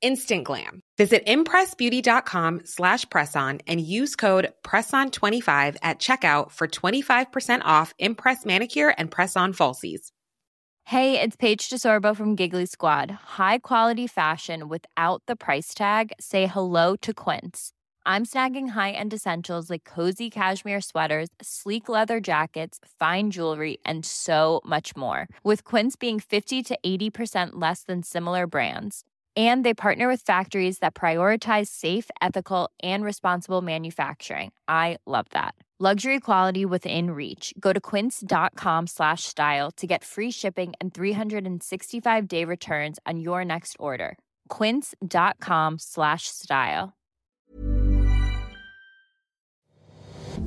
Instant glam. Visit impressbeauty.com slash presson and use code PRESSON25 at checkout for 25% off Impress Manicure and Press-On Falsies. Hey, it's Paige DeSorbo from Giggly Squad. High quality fashion without the price tag. Say hello to Quince. I'm snagging high-end essentials like cozy cashmere sweaters, sleek leather jackets, fine jewelry, and so much more. With Quince being 50 to 80% less than similar brands. And they partner with factories that prioritize safe, ethical, and responsible manufacturing. I love that. Luxury quality within reach. Go to quince.com slash style to get free shipping and 365 day returns on your next order. Quince.com slash style.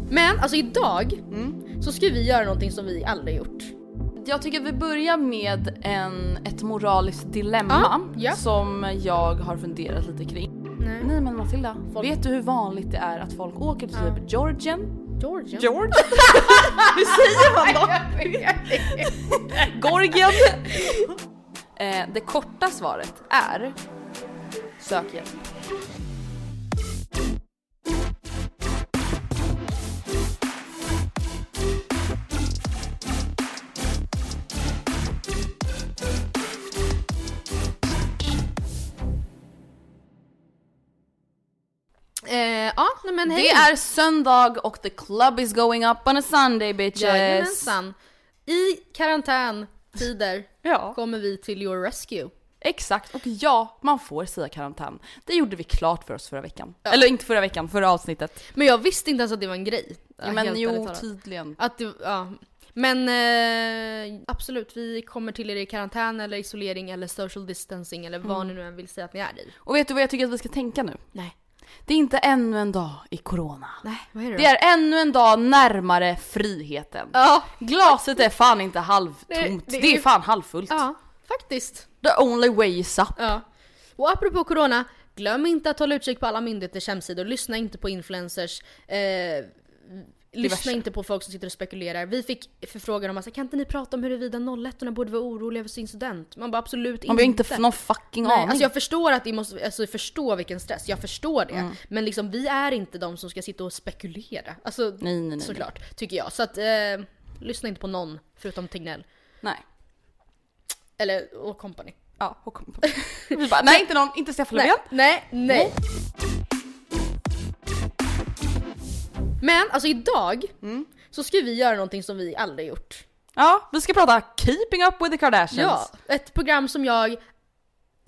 Men alltså idag mm. så ska vi göra någonting som vi aldrig gjort. Jag tycker att vi börjar med en, ett moraliskt dilemma Ja, ja. som jag har funderat lite kring. Nej. Nej men Matilda, Folk- vet du hur vanligt det är att folk åker till typ Georgien? Georgia. George? hur säger man då? Georgien? eh, det korta svaret är sök hjälp. Men hej. Det är söndag och the club is going up on a Sunday bitches. Jajamensan. I karantäntider Ja. kommer vi till your rescue. Exakt, och ja, man får säga karantän. Det gjorde vi klart för oss förra veckan. Eller inte förra veckan, förra avsnittet. Men jag visste inte ens att det var en grej. Ja, men jo, tydligen. Att det, ja. Men eh, absolut, vi kommer till er i karantän eller isolering eller social distancing eller vad ni nu än vill säga att ni är i. Och vet du vad jag tycker att vi ska tänka nu? Nej. Det är inte ännu en dag i corona. Nej, vad är det då? Det är ännu en dag närmare friheten. Ja, Glaset är fan inte halvtomt, det, Det- det är fan halvfullt. ja, faktiskt. The only way is up. Ja. Och apropå corona, glöm inte att hålla utkik på alla myndigheters hemsidor. Lyssna inte på influencers. Eh, lyssna Diverse. inte på folk som sitter och spekulerar. Vi fick förfrågan om att kan inte ni prata om huruvida 01 borde vara oroliga för sin student? Man bara absolut Man har inte. inte någon fucking Nej, aning. alltså jag förstår att vi måste alltså förstå vilken stress, jag förstår det. Mm. Men liksom vi är inte de som ska sitta och spekulera. Alltså Nej, nej, nej. såklart, tycker jag. Så att eh, lyssna inte på någon förutom Tegnell. Nej. Eller och company. Ja, och på. Vi bara, nej inte någon, inte Stefan Nej, Löfven. nej, nej. Men alltså idag Mm. så ska vi göra någonting som vi aldrig gjort. Ja, vi ska prata Keeping Up With The Kardashians. Ja, ett program som jag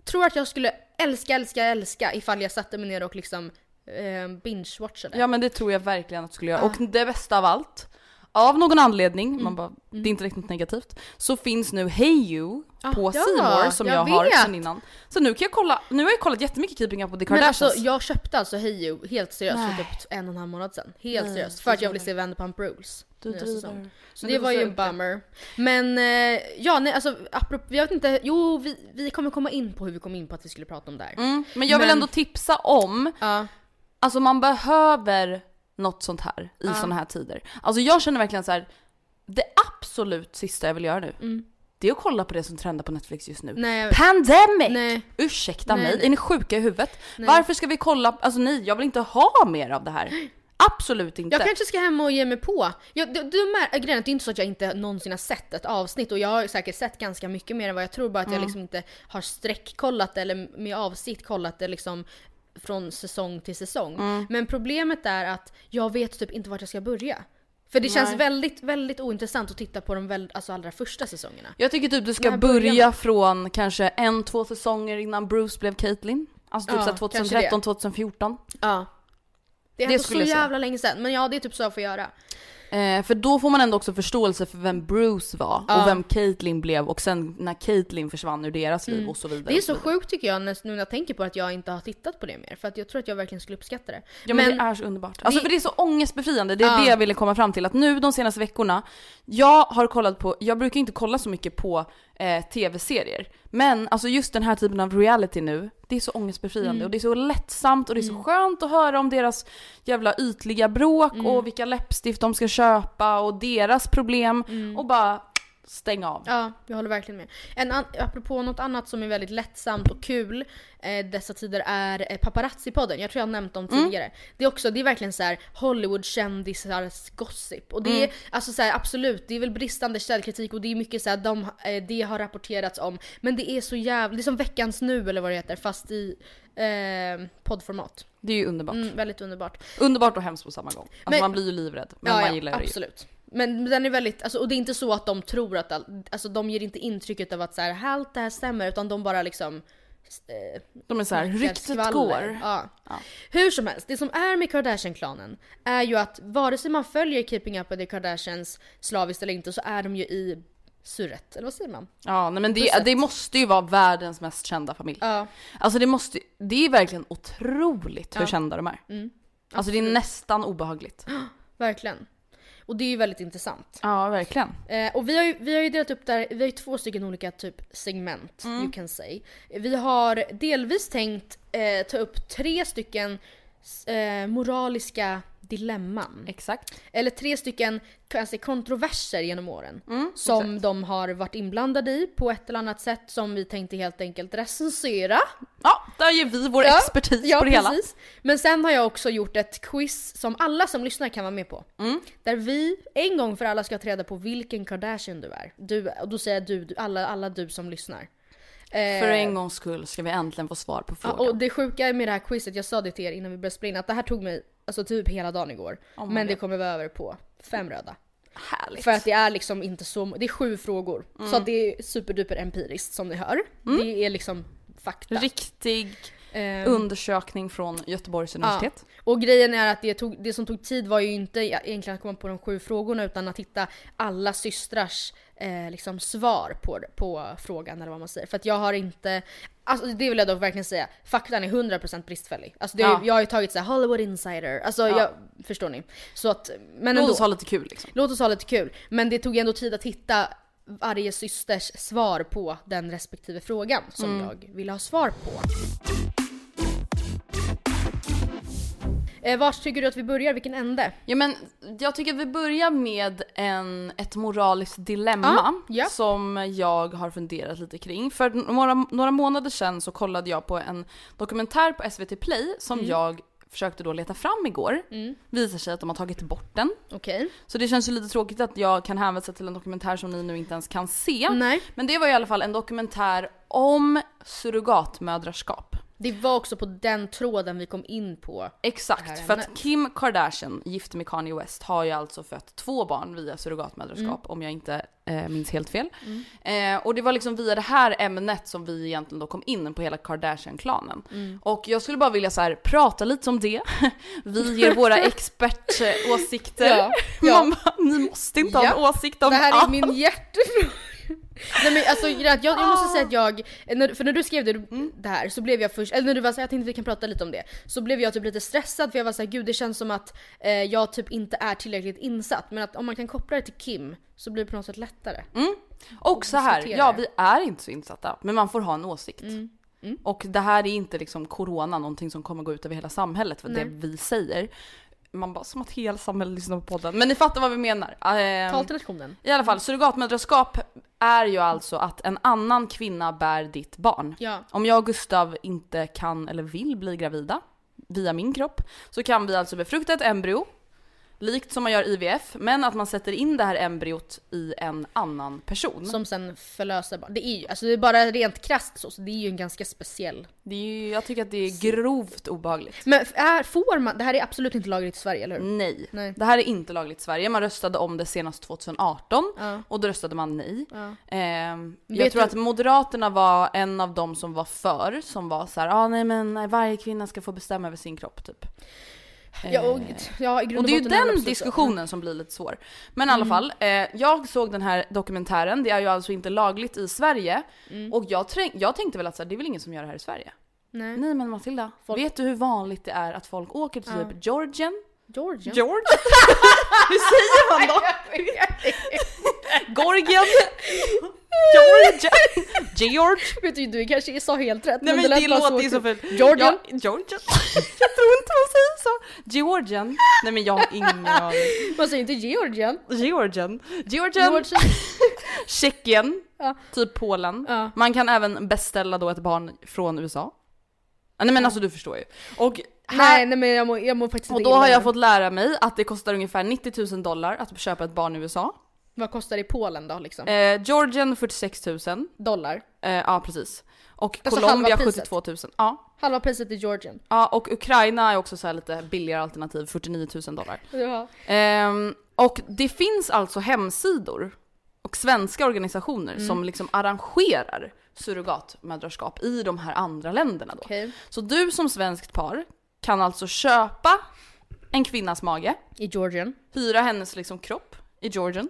tror att jag skulle älska, älska, älska ifall jag satte mig ner och liksom eh, binge-watchade. Ja men det tror jag verkligen att du skulle göra. Och det bästa av allt, av någon anledning, Mm. man bara, det är inte riktigt negativt, så finns nu Hey You på Ah, ja, C More som jag, jag har sen innan. Så nu kan jag kolla, nu har jag kollat jättemycket Keeping Up With The Men Kardashians. alltså jag köpte alltså Hey You helt seriöst Nej. för typ en och en halv månad sedan. Helt Nej, seriöst. För att jag ville se Vanderpump Rules. Du driver. Så Men det var ju en bummer. Men eh, ja, nej alltså apropå, jag vet inte, jo vi, vi kommer komma in på hur vi kom in på att vi skulle prata om det här. Mm, men jag vill Men- ändå tipsa om, Ja. alltså man behöver något sånt här i Ja. såna här tider. Alltså jag känner verkligen så här. det absolut sista jag vill göra nu, Mm. det är att kolla på det som trendar på Netflix just nu. Nej, Pandemic! nej. Ursäkta Nej, mig, är ni sjuka i huvudet? Nej. Varför ska vi kolla, alltså nej jag vill inte ha mer av det här. Absolut inte. Jag kanske ska hem och ge mig på. Jag, du, du mär, grejen är att det är inte så att jag inte någonsin har sett ett avsnitt och jag har säkert sett ganska mycket mer än vad jag tror bara att Mm. jag liksom inte har streckkollat eller med avsikt kollat det liksom från säsong till säsong. Mm. Men problemet är att jag vet typ inte vart jag ska börja. För det känns Nej. väldigt, väldigt ointressant att titta på de väl, alltså allra första säsongerna. Jag tycker typ du ska börja från kanske en, två säsonger innan Bruce blev Caitlyn. Alltså typ Ja, såhär kanske 2013, det. 2014. Ja. Det är Det ändå så jävla länge sedan, men ja det är typ så jag får göra. Eh, för då får man ändå också förståelse för vem Bruce var Ja. och vem Caitlyn blev och sen när Caitlyn försvann ur deras liv och så vidare. Mm. Det är så vidare. sjukt tycker jag nu när jag tänker på att jag inte har tittat på det mer. För att jag tror att jag verkligen skulle uppskatta det. Ja men, Men- det är så underbart. Alltså det- för det är så ångestbefriande, det är Ja. det jag ville komma fram till. Att nu de senaste veckorna, jag har kollat på, jag brukar inte kolla så mycket på eh, tv-serier. Men alltså just den här typen av reality nu, det är så ångestbefriande Mm. och det är så lättsamt och det är så skönt att höra om deras jävla ytliga bråk Mm. och vilka läppstift de ska köpa och deras problem och bara stänga av. Mm. Ja, jag håller verkligen med. En an- apropå något annat som är väldigt lättsamt och kul eh, dessa tider är eh, Paparazzi-podden. Jag tror jag har nämnt dem Mm. tidigare. Det är också, det är verkligen så här Hollywood-kändisars gossip. Och det Mm. är alltså så här, absolut, det är väl bristande källkritik och det är mycket så här, de, eh, det har rapporterats om. Men det är så jävla, det är som veckans nu eller vad det heter fast i eh, poddformat. Det är ju underbart. Mm, väldigt underbart. Underbart och hemskt på samma gång. Alltså Men- man blir ju livrädd, men man gillar det ju. absolut. Men den är väldigt, alltså, och det är inte så att de tror att all, alltså de ger inte intrycket av att så här, allt det här stämmer utan de bara liksom eh, De är såhär, ryktet skvaller. går. Ja. Ja. Hur som helst, det som är med Kardashian-klanen är ju att vare sig man följer Keeping Up with the Kardashians slaviskt eller inte så är de ju i surret, eller vad säger man? Ja, nej, men det, det måste ju vara världens mest kända familj. Ja. Alltså det måste, det är verkligen otroligt hur Ja. kända de är. Mm, Alltså det är nästan obehagligt. verkligen. Och det är ju väldigt intressant. Ja, verkligen. Eh, och vi har, ju, vi har ju delat upp där, vi har ju två stycken olika typ segment, Mm. you can say. Vi har delvis tänkt eh, ta upp tre stycken eh, moraliska dilemman. Exakt. Eller tre stycken säga, kontroverser genom åren. Mm, som de har varit inblandade i på ett eller annat sätt som vi tänkte helt enkelt recensera. Ja, där ger vi vår Ja, expertis Ja, på det hela. precis. Men sen har jag också gjort ett quiz som alla som lyssnar kan vara med på. Mm. Där vi en gång för alla ska ta reda på vilken Kardashian du är. Du, och då säger jag du, du alla, alla du som lyssnar. Eh, För en gångs skull ska vi äntligen få svar på Ja, frågan. och det sjuka med det här quizet, jag sa det till er innan vi började spela in, att det här tog mig alltså typ hela dagen igår. Oh men det God. kommer vara över på fem röda. Härligt. För att det är liksom inte så, det är sju frågor. Mm. Så det är superduper empiriskt som ni hör. Det är liksom fakta. Riktig Ehm, undersökning från Göteborgs universitet. Och grejen är att det, tog, det som tog tid var ju inte egentligen att komma på de sju frågorna utan att hitta alla systrars eh, liksom svar på, på frågan eller vad man säger. För att jag har inte, alltså det vill jag dock verkligen säga, faktan är 100% bristfällig. Alltså det, Ja. Jag har ju tagit så här Hollywood insider, alltså Ja. jag, förstår ni? Så att, men Låt oss ha lite kul liksom. låt oss ha lite kul. Men det tog ändå tid att hitta varje systers svar på den respektive frågan som Mm. jag ville ha svar på. Eh, vart tycker du att vi börjar? Vilken ände? Ja men jag tycker att vi börjar med en, ett moraliskt dilemma Ja, ja. som jag har funderat lite kring. För några, några månader sedan så kollade jag på en dokumentär på SVT Play som Mm. jag försökte då leta fram igår. Visar sig att de har tagit bort den. Okej. Så det känns ju lite tråkigt att jag kan hänvisa till en dokumentär som ni nu inte ens kan se. Nej. Men det var i alla fall en dokumentär om surrogatmödraskap. Det var också på den tråden vi kom in på. Exakt, för att Kim Kardashian, gift med Kanye West, har ju alltså fött två barn via surrogatmödraskap om jag inte eh, minns helt fel. Eh, och det var liksom via det här ämnet som vi egentligen då kom in på hela Kardashian-klanen. Och jag skulle bara vilja så här, prata lite om det. vi ger våra expertåsikter. Ja, ja. Bara, ni måste inte ha en åsikt om Det här är allt. min hjärtefråga. Nej men alltså jag, jag, jag måste säga att jag, när, för när du skrev det, Mm. det här så blev jag först, eller när du var såhär jag tänkte vi kan prata lite om det. Så blev jag typ lite stressad för jag var såhär gud det känns som att eh, jag typ inte är tillräckligt insatt. Men att om man kan koppla det till Kim så blir det på något sätt lättare. Mm. Och så här, ja det. vi är inte så insatta, men man får ha en åsikt. Mm. Och det här är inte liksom corona, någonting som kommer gå ut över hela samhället för det Nej. vi säger. Man bara som att hela samhället lyssnar på podden. Men ni fattar vad vi menar. Ehm, Tal till nationen. I alla fall, surrogatmödraskap är ju alltså att en annan kvinna bär ditt barn. Ja. Om jag och Gustav inte kan eller vill bli gravida via min kropp så kan vi alltså befrukta ett embryo, likt som man gör IVF, men att man sätter in det här embryot i en annan person. Som sen förlöser barn. Det är ju, alltså det är bara rent krasst så, så det är ju en ganska speciell. Det är ju, jag tycker att det är grovt obehagligt. Men är, får man, det här är absolut inte lagligt i Sverige eller hur? Nej. Nej. Det här är inte lagligt i Sverige. Man röstade om det senast 2018 Ja. och då röstade man nej. Ja. Ehm, jag tror du- att Moderaterna var en av dem som var för, som var så här, ah, nej men varje kvinna ska få bestämma över sin kropp typ. Ja, och, Eh, ja, i grund och det är ju den diskussionen som blir lite svår. Men i alla fall, eh, jag såg den här dokumentären, det är ju alltså inte lagligt i Sverige. Mm. Och jag, jag tänkte väl att så här, det är väl ingen som gör det här i Sverige? Nej. Nej men Matilda, Folk- vet du hur vanligt det är att folk åker till Ja. typ Georgien? Georgia? George? hur säger man då? Gorgien? Georgia? George? Vet du, du kanske sa helt rätt. Nej men lät det bara låter ju så fult. Georgian? Ja, Georgian? jag tror inte man säger så. Georgian? Nej men jag har ingen aning. Man säger inte Georgian. Georgian? Georgian? Tjeckien? Ja. Typ Polen. Ja. Man kan även beställa då ett barn från USA. Nej men alltså du förstår ju. Och här, Nej, nej men jag mår, jag mår faktiskt och då har jag fått lära mig att det kostar ungefär 90 000 dollar att köpa ett barn i USA. Vad kostar det i Polen då liksom? Eh, Georgien 46 000. Dollar. Eh, ja precis. Och Alltså Colombia halva priset. 72 000. Ja. Halva priset i Georgian. ja. Och Ukraina är också så här lite billigare alternativ, 49 000 dollar. Ja. Ehm, och det finns alltså hemsidor och svenska organisationer Mm. som liksom arrangerar surrogatmödraskap i de här andra länderna då. Okej. Så du som svenskt par kan alltså köpa en kvinnas mage, I Georgian. hyra hennes liksom kropp i Georgien.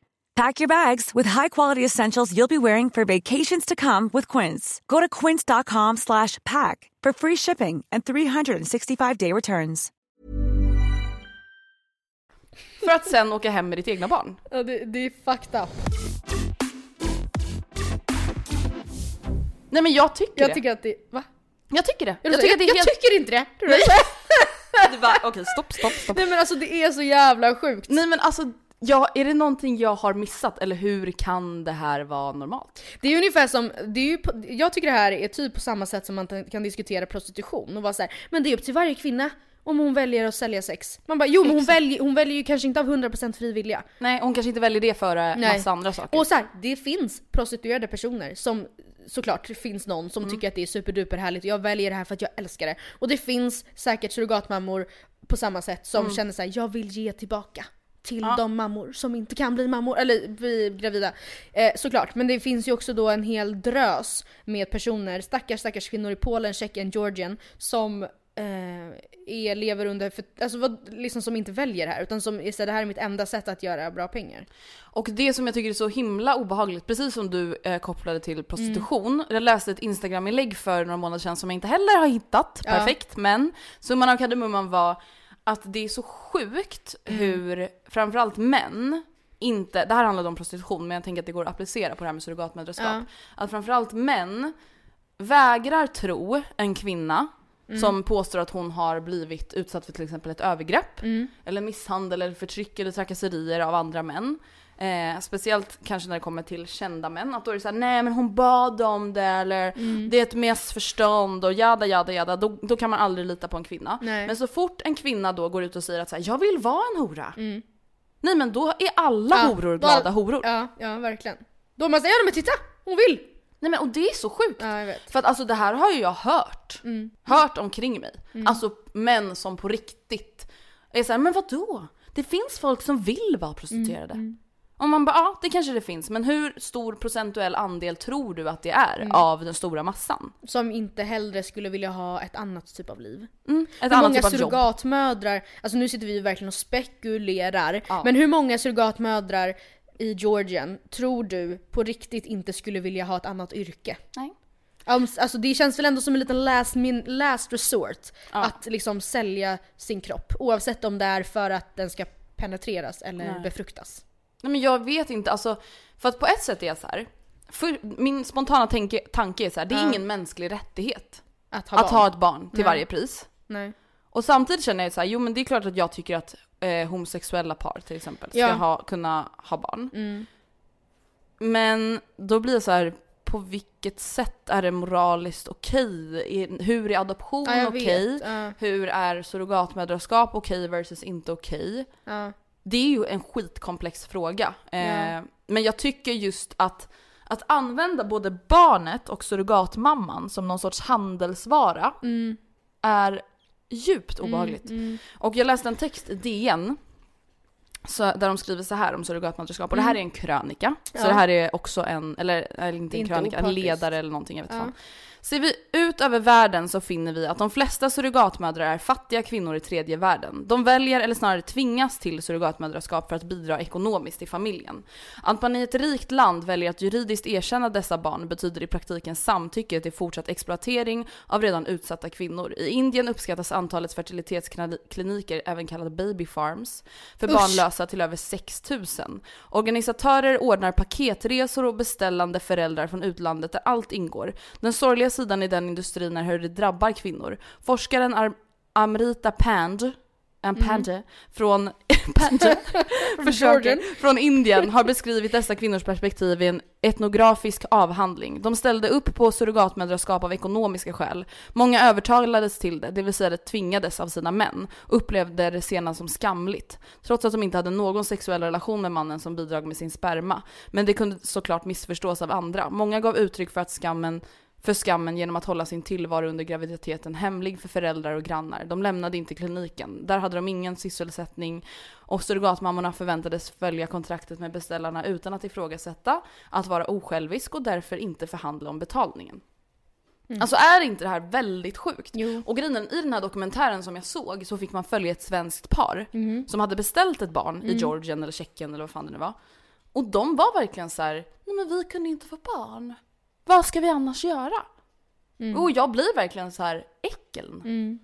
Pack your bags with high-quality essentials you'll be wearing for vacations to come with Quince. Go to quince.com slash pack for free shipping and 365-day returns. För att sen åka hem med ditt egna barn. Ja, det, det är fucked up. Nej men jag tycker Jag det. tycker att det... Va? Jag tycker det. Jag, Jag tycker jag, det jag helt... tycker inte det! Tror du? Du bara, okej stopp, stopp, stopp. Nej men alltså det är så jävla sjukt. Nej men alltså, ja, är det någonting jag har missat eller hur kan det här vara normalt? Det är ungefär som, det är ju, jag tycker det här är typ på samma sätt som man kan diskutera prostitution och vara så här, men det är upp till varje kvinna om hon väljer att sälja sex. Man bara jo men hon väljer, hon väljer ju kanske inte av 100% frivilliga. Nej, hon kanske inte väljer det före Nej. massa andra saker. Och så här, det finns prostituerade personer som såklart det finns någon som Mm. tycker att det är superduper härligt och jag väljer det här för att jag älskar det. Och det finns säkert surrogatmammor på samma sätt som Mm. känner såhär, jag vill ge tillbaka till de mammor som inte kan bli mammor, eller bli gravida. Eh, såklart, men det finns ju också då en hel drös med personer, stackars stackars kvinnor i Polen, Tjeckien, Georgien som eh, är, lever under, för, alltså vad, liksom som inte väljer här utan som här, det här är mitt enda sätt att göra bra pengar. Och det som jag tycker är så himla obehagligt, precis som du eh, kopplade till prostitution. Jag läste ett Instagram-inlägg för några månader sedan som jag inte heller har hittat, Ja. perfekt, men summan av kardemumman var att det är så sjukt hur framförallt män inte, det här handlade om prostitution men jag tänker att det går att applicera på det här med surrogatmödraskap. Ja. Att framförallt män vägrar tro en kvinna Mm. som påstår att hon har blivit utsatt för till exempel ett övergrepp Mm. eller misshandel eller förtryck eller trakasserier av andra män. Eh, speciellt kanske när det kommer till kända män, att då är det såhär nej men hon bad om det eller Mm. det är ett missförstånd och jada jada jada, då, då kan man aldrig lita på en kvinna. Nej. Men så fort en kvinna då går ut och säger att så här, jag vill vara en hora. Mm. Nej men då är alla Ja, horor glada horor. Ja, ja verkligen. Då man säger ja men titta, hon vill! Nej men och det är så sjukt. Ja. För att alltså det här har ju jag hört. Mm. Hört omkring mig. Alltså män som på riktigt är såhär, men vadå? Det finns folk som vill vara prostituerade. Mm, Och man bara, ja det kanske det finns, men hur stor procentuell andel tror du att det är Mm. av den stora massan? Som inte hellre skulle vilja ha ett annat typ av liv. Mm, ett hur annat många typ av jobb. surrogatmödrar, alltså nu sitter vi ju verkligen och spekulerar, Ja. men hur många surrogatmödrar i Georgien tror du på riktigt inte skulle vilja ha ett annat yrke? Nej. Alltså det känns väl ändå som en liten last, min, last resort Ja. att liksom sälja sin kropp oavsett om det är för att den ska penetreras eller Nej. befruktas. Nej men jag vet inte, alltså för att på ett sätt är jag så här. För min spontana tanke, tanke är så här, det är Ja. ingen mänsklig rättighet Att ha att barn. ha ett barn till Nej. varje pris. Nej. Och samtidigt känner jag så här, jo men det är klart att jag tycker att eh, homosexuella par till exempel ska Ja. ha, kunna ha barn. Mm. Men då blir det så här, på vilket sätt är det moraliskt okej? Är- Hur är adoption Ja, okej? vet. Ja, Hur är surrogatmödraskap okej versus inte okej? ja. Det är ju en skitkomplex fråga. Eh, Ja. Men jag tycker just att, att använda både barnet och surrogatmamman som någon sorts handelsvara Mm. är djupt obehagligt. Mm. Och jag läste en text i DN så, där de skriver så här om surrogatmödraskap och det här är en krönika. Så Mm. Ja. det här är också en, eller, eller inte en inte krönika, en opartiskt. ledare eller någonting, jag vet Ja. fan. Ser vi ut över världen så finner vi att de flesta surrogatmödrar är fattiga kvinnor i tredje världen. De väljer, eller snarare tvingas till surrogatmödraskap för att bidra ekonomiskt till familjen. Att man i ett rikt land väljer att juridiskt erkänna dessa barn betyder i praktiken samtycke till fortsatt exploatering av redan utsatta kvinnor. I Indien uppskattas antalet fertilitetskliniker, även kallade baby farms, för Usch. barnlösa till över 6000. Organisatörer ordnar paketresor och beställande föräldrar från utlandet där allt ingår. Den sorgliga sidan i den industrin är hur det drabbar kvinnor. Forskaren Ar- Amrita Pand en pande från, pande, försöker, från Indien har beskrivit dessa kvinnors perspektiv i en etnografisk avhandling. De ställde upp på surrogatmödraskap av ekonomiska skäl. Många övertalades till det, det vill säga det tvingades av sina män, upplevde det sedan som skamligt. Trots att de inte hade någon sexuell relation med mannen som bidrag med sin sperma. Men det kunde såklart missförstås av andra. Många gav uttryck för att skammen för skammen genom att hålla sin tillvaro under graviditeten hemlig för föräldrar och grannar. De lämnade inte kliniken. Där hade de ingen sysselsättning och surrogatmammorna förväntades följa kontraktet med beställarna utan att ifrågasätta, att vara osjälvisk och därför inte förhandla om betalningen. Alltså är inte det här väldigt sjukt? Jo. Och grejen i den här dokumentären som jag såg så fick man följa ett svenskt par Mhm. som hade beställt ett barn i Georgien eller Tjeckien eller vad fan det nu var. Och de var verkligen så här: nej men vi kunde inte få barn. Vad ska vi annars göra? Och jag blir verkligen så här äckeln. Mm.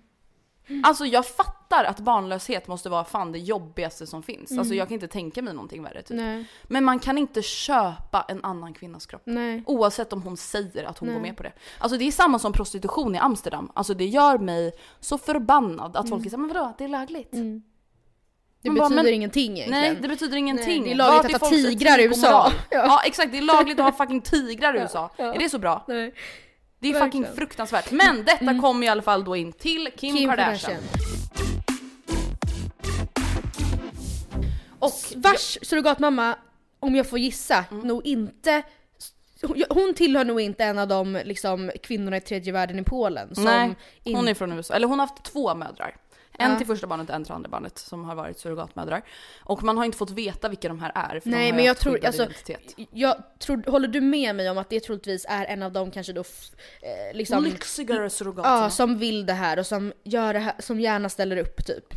Alltså jag fattar att barnlöshet måste vara fan det jobbigaste som finns. Alltså jag kan inte tänka mig någonting värre typ. Nej. Men man kan inte köpa en annan kvinnas kropp. Nej. Oavsett om hon säger att hon Nej. går med på det. Alltså det är samma som prostitution i Amsterdam. Alltså det gör mig så förbannad att folk är såhär, men vadå, det är lagligt. Mm. Det Man bara, betyder men- ingenting egentligen. Nej det betyder ingenting. Nej, det är lagligt Vart att ha tigrar i USA. Ja. Ja. exakt, det är lagligt att ha fucking tigrar i USA. ja. Är det så bra? Nej. Det är Verkligen. fucking fruktansvärt. Men detta kommer i alla fall då in till Kim, Kim Kardashian. Kardashian. Och Vars surrogatmamma, om jag får gissa, Mm. nog inte hon tillhör nog inte en av de liksom, kvinnorna i tredje världen i Polen som Nej, hon är från USA. Eller hon har haft två mödrar. En till första barnet och en till andra barnet som har varit surrogatmödrar. Och man har inte fått veta vilka de här är för de Nej har men jag tror, alltså, identitet. jag tror, håller du med mig om att det troligtvis är en av dem kanske då eh, liksom, Lyxigare surrogaterna. ja, som vill det här och som gör det här, som gärna ställer upp typ.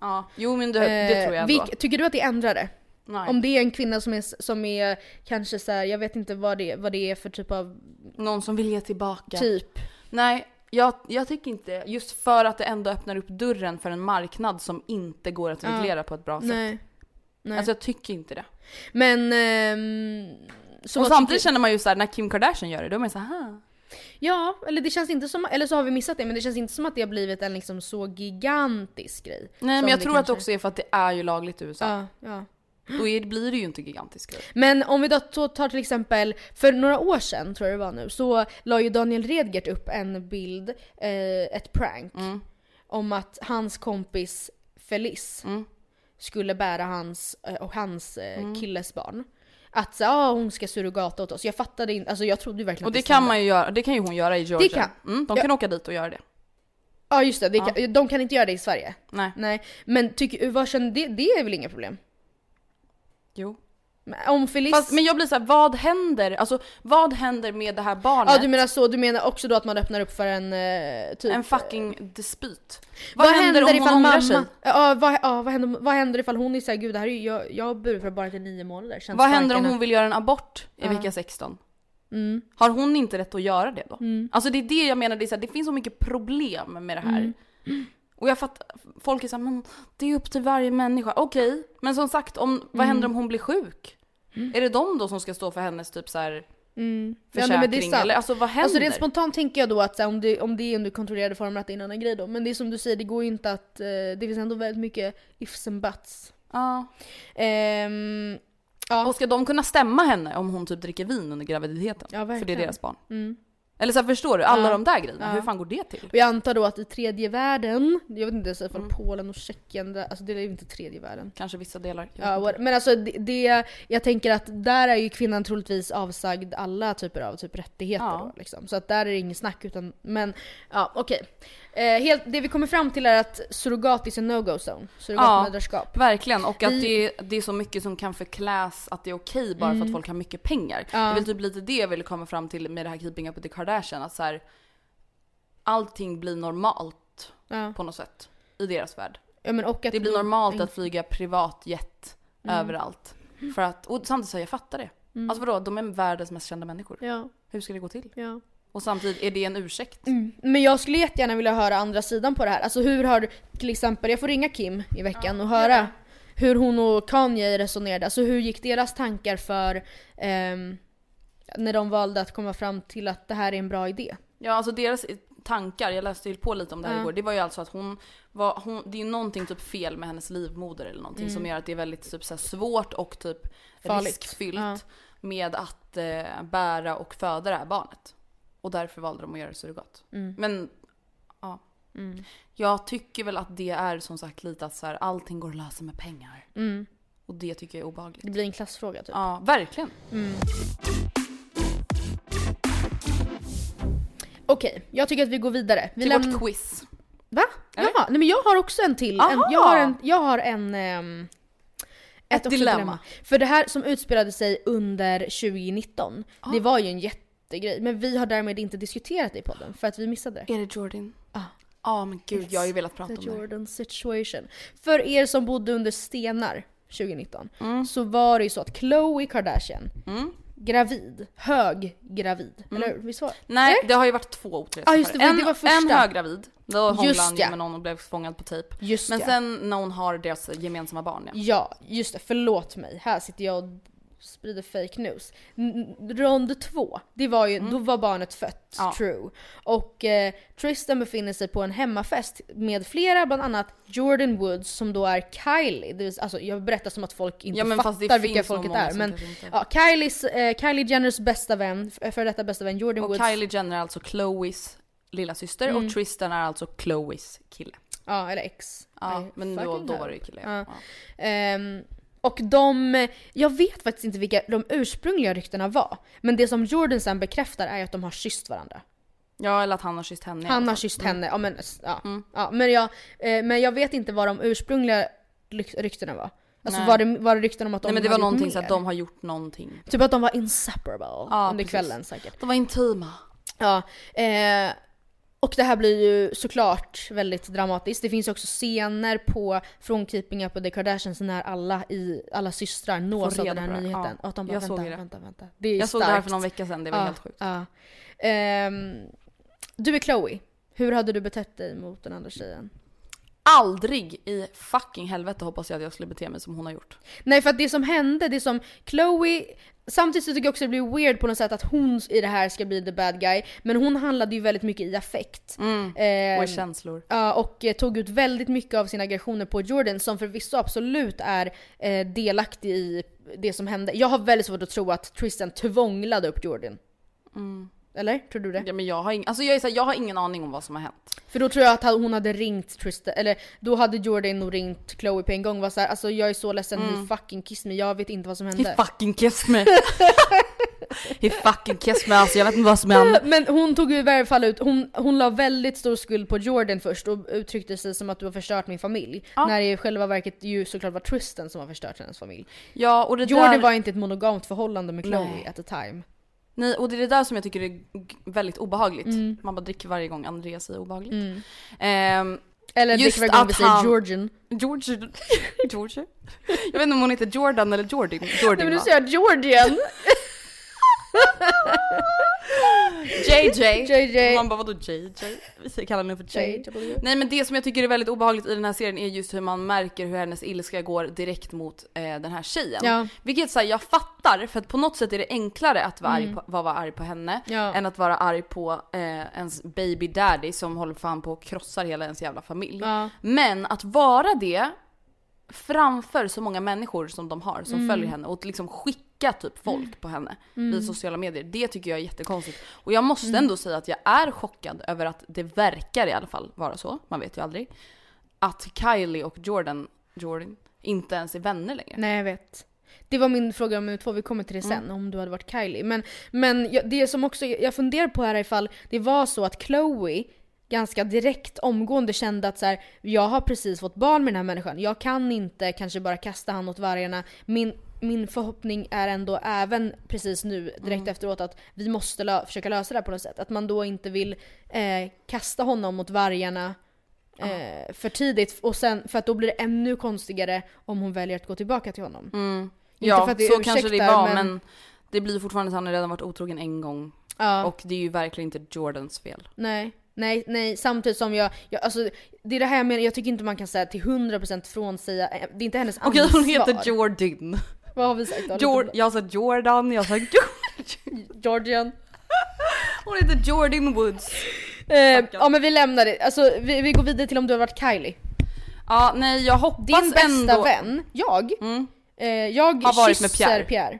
Ja, jo men det, det tror jag Eh, ändå. vilk- tycker du att det ändrar det? Nej. Om det är en kvinna som är, som är kanske så här, jag vet inte vad det, vad det är för typ av Någon som vill ge tillbaka. typ. Nej, jag, jag tycker inte Just för att det ändå öppnar upp dörren för en marknad som inte går att reglera på ett bra sätt. Nej. Nej. Alltså jag tycker inte det. Men... ehm, så och samtidigt tycker- känner man ju såhär när Kim Kardashian gör det, då är man såhär. Ja, eller det känns inte som, eller så har vi missat det, men det känns inte som att det har blivit en liksom så gigantisk grej. Nej men jag tror att det kanske- också är för att det är ju lagligt i USA. Ja, ja. Då är, blir det ju inte gigantisk grej. Men om vi då tar till exempel, för några år sedan tror jag det var nu, så la ju Daniel Redgert upp en bild, eh, ett prank, Mm. om att hans kompis Felice Mm. skulle bära hans eh, och hans eh, Mm. killes barn. Att så, ah, hon ska surrogata åt oss. Jag fattade inte, alltså jag trodde verkligen Och det stämde. kan man ju göra, det kan ju hon göra i Georgia. kan. Mm, de kan åka dit och göra det. Ja just det, det Ja. kan, de kan inte göra det i Sverige. Nej. Nej. Men tycker, vad känner, det, det är väl inga problem? Jo. Om Felice... Fast, men jag blir såhär, vad händer? Alltså vad händer med det här barnet? Ja du menar så, du menar också då att man öppnar upp för en eh, typ... En fucking dispyt. Vad, Vad, händer, om hon mamma... sig? Ja, vad, ja vad, händer, vad händer ifall hon är såhär, gud det här är ju, jag, jag har burit för barnet i nio månader. Känns Vad händer om hon vill göra en abort i vecka 16? att- Mm, Har hon inte rätt att göra det då? mm. Alltså det är det jag menar, det, är så här, det finns så mycket problem med det här. Mm. Och jag fattar, folk är såhär, men det är upp till varje människa. Okej, men som sagt, om, vad Mm. händer om hon blir sjuk? Är det de då som ska stå för hennes typ så här Mm. Ja, försäkring? sant. eller alltså vad händer? Alltså rent spontant tänker jag då att här, om, det, om det är under kontrollerade former att det är en annan grej då. Men det är som du säger, det går ju inte att... eh, det finns ändå väldigt mycket ifs and buts. ja. Ehm, ja. Och ska de kunna stämma henne om hon typ dricker vin under graviditeten? Ja, för det är deras barn. Mm. Eller så här, förstår du? Alla Ja. de där grejerna, Ja. hur fan går det till? Och jag antar då att i tredje världen, jag vet inte ens ifall Mm. Polen och Tjeckien, där- alltså det är ju inte tredje världen. Kanske vissa delar. jag Ja, vet inte. what- men alltså det, det, jag tänker att där är ju kvinnan troligtvis avsagd alla typer av typ rättigheter Ja. då liksom. Så att där är det inget snack utan, men ja okej. Eh, helt, det vi kommer fram till är att surrogat is a no-go zone. Surrogatmödraskap. Verkligen, och att Vi- det, det är så mycket som kan förkläs att det är okej bara för att folk har mycket pengar. Mm. Ja. Det är väl typ lite det jag ville komma fram till med det här Keeping Up with the Kardashian. Att så här, allting blir normalt Ja. på något sätt i deras värld. ja Det blir normalt en- att flyga privatjet Mm. överallt. För att, och samtidigt så jag fattar det. Mm. Alltså vadå, de är världens mest kända människor. Ja, Hur ska det gå till? ja. Och samtidigt, är det en ursäkt? Mm. Men jag skulle jättegärna vilja höra andra sidan på det här. Alltså hur har, till exempel, jag får ringa Kim i veckan och höra hur hon och Kanye resonerade. Alltså hur gick deras tankar för ehm, när de valde att komma fram till att det här är en bra idé? Ja, alltså deras tankar, jag läste ju på lite om det här Ja. igår, det var ju alltså att hon var, hon, det är ju någonting typ fel med hennes livmoder eller någonting som gör att det är väldigt typ så svårt och typ Mm. Farligt. riskfyllt Ja. med att eh, bära och föda det här barnet. Och därför valde de att göra det surrogat. Mm. Men ja, Mm. jag tycker väl att det är som sagt lite att så här, allting går att lösa med pengar. Mm. Och det tycker jag är obehagligt. Det blir en klassfråga typ. Ja, verkligen. Okej, jag tycker att vi går vidare. Vi Till lämnar- vårt quiz. Va? Eller? Jaha, nej men jag har också en till. En, jag har en, jag har en ehm, Ett också dilemma. För det här som utspelade sig under 2019, Ah. det var ju en jättegrej. Men vi har därmed inte diskuterat det i podden för att vi missade det. Är det Jordan? Ah. Ja men gud, jag har ju velat prata om det. Jordan situation. För er som bodde under stenar 2019 Mm. så var det ju så att Khloe Kardashian, Mm. gravid, hög gravid, eller hur? Visst var det? Nej, det har ju varit två otrevliga Ah, just det, en, det var första. en höggravid, då hånglade Just han ja. med någon och blev fångad på tejp. Just Men ja. sen när hon har deras gemensamma barn ja. Ja, just det. Förlåt mig. Här sitter jag och sprider fake news. Rond två, det var ju, då var barnet fött, Mm. Ja. true. Och eh, Tristan befinner sig på en hemmafest med flera, bland annat Jordan Woods som då är Kylie. Det vill, alltså, jag berättar som att folk inte Ja men fast det fattar vilka folket är. Men ja, Kylies, eh, Kylie Jenners bästa vän, f- för detta bästa vän Jordan Och Woods. Kylie Jenner är alltså Chloes lilla syster Mm. och Tristan är alltså Chloes kille. Ja, eller ex. Ja, I men då, då var det ju kille. Ja. Ja. Och de, jag vet faktiskt inte vilka de ursprungliga ryktena var. Men det som Jordan sen bekräftar är att de har kysst varandra. Ja eller att han har kysst henne Han har kysst Mm. henne, ja men, ja. Mm. ja men, jag, eh, men jag vet inte vad de ursprungliga ryktena var. Alltså Nej. var det, var det rykten om att de Nej men det var någonting så mer? att de har gjort någonting. Typ att de var inseparable Ja, under precis. kvällen säkert. De var intima. Ja, eh, och det här blir ju såklart väldigt dramatiskt. Det finns också scener på från Keeping Up with the Kardashians när alla, i, alla systrar nås av den här nyheten. Ja, Och de bara, jag vänta, såg det. vänta, vänta. Det är Jag såg det här för starkt. någon vecka sedan, det var Ja, helt sjukt. Ja. Ehm, du är Chloe. Hur hade du betett dig mot den andra tjejen? Aldrig i fucking helvete hoppas jag att jag skulle bete mig som hon har gjort. Nej för att det som hände, det som Chloe Samtidigt så tycker jag också det blir weird på något sätt att hon i det här ska bli the bad guy. Men hon handlade ju väldigt mycket i affekt. Mm. Ehm, Och i känslor. Ja, och eh, tog ut väldigt mycket av sina aggressioner på Jordan som förvisso absolut är eh, delaktig i det som hände. Jag har väldigt svårt att tro att Tristan tvånglade upp Jordan. Mm. Eller? Tror du det? Ja, men jag, har ing- alltså jag, är så här, jag har ingen aning om vad som har hänt. För då tror jag att hon hade ringt Tristan, eller då hade Jordan nog ringt Chloe på en gång och var såhär alltså jag är så ledsen, he fucking kissed me, jag vet inte vad som hände. He fucking kissed me. He fucking kissed me alltså jag vet inte vad som hände. Men hon tog ju i varje fall ut, hon, hon la väldigt stor skuld på Jordan först och uttryckte sig som att du har förstört min familj. Ja. När det i själva verket ju såklart var Tristan som har förstört hennes familj. Ja och det Jordan där... var inte ett monogamt förhållande med Chloe Nej. at the time. Nej och det är det där som jag tycker är väldigt obehagligt. Mm. Man bara dricker varje gång Andreas säger obehagligt. Mm. Ehm, Eller Just varje gång vi säger han- Georgian. George... George? Jag vet inte om hon heter Jordan eller Jordan. Jordan Nej men du va? säger Georgian! JJ. JJ. Man bara vadå JJ? Vi kallar henne för J. JW. Nej men det som jag tycker är väldigt obehagligt i den här serien är just hur man märker hur hennes ilska går direkt mot eh, den här tjejen. Ja. Vilket så här, jag fattar för att på något sätt är det enklare att vara, arg, Mm. på, vara, vara arg på henne Ja. än att vara arg på eh, ens baby daddy som håller fan på och krossar hela ens jävla familj. Ja. Men att vara det framför så många människor som de har som Mm. följer henne och liksom skicka typ folk på henne i sociala medier. Det tycker jag är jättekonstigt. Och jag måste Mm. ändå säga att jag är chockad över att det verkar i alla fall vara så, man vet ju aldrig, att Kylie och Jordan, Jordan inte ens är vänner längre. Nej jag vet. Det var min fråga nummer två, vi kommer till det sen, om du hade varit Kylie. Men, men jag, det som också jag funderar på här är ifall det var så att Chloe ganska direkt omgående kände att så här, jag har precis fått barn med den här människan, jag kan inte kanske bara kasta han åt vargarna. Min, min förhoppning är ändå även precis nu direkt efteråt att vi måste lö- försöka lösa det här på något sätt. Att man då inte vill eh, kasta honom mot vargarna eh, för tidigt och sen, för att då blir det ännu konstigare om hon väljer att gå tillbaka till honom. Mm. Inte Ja, för att det så kanske det ursäktar, var men... men- det blir fortfarande att han har redan varit otrogen en gång. Ja. Och det är ju verkligen inte Jordans fel. Nej, nej, nej. Samtidigt som jag, jag alltså, det är det här jag menar, jag tycker inte man kan säga till 100% frånsäga, eh, det är inte hennes Okej ansvar. hon heter Jordan. Vad har vi sagt då? Jord, jag sa Jordan, jag sa George. Georgian. Hon heter Jordan Woods. Eh, ja men vi lämnar det, alltså vi, vi går vidare till om du har varit Kylie. Ja nej jag hoppas Din bästa ändå... vän, jag, Mm. eh, jag Har varit med kysser Pierre. Pierre.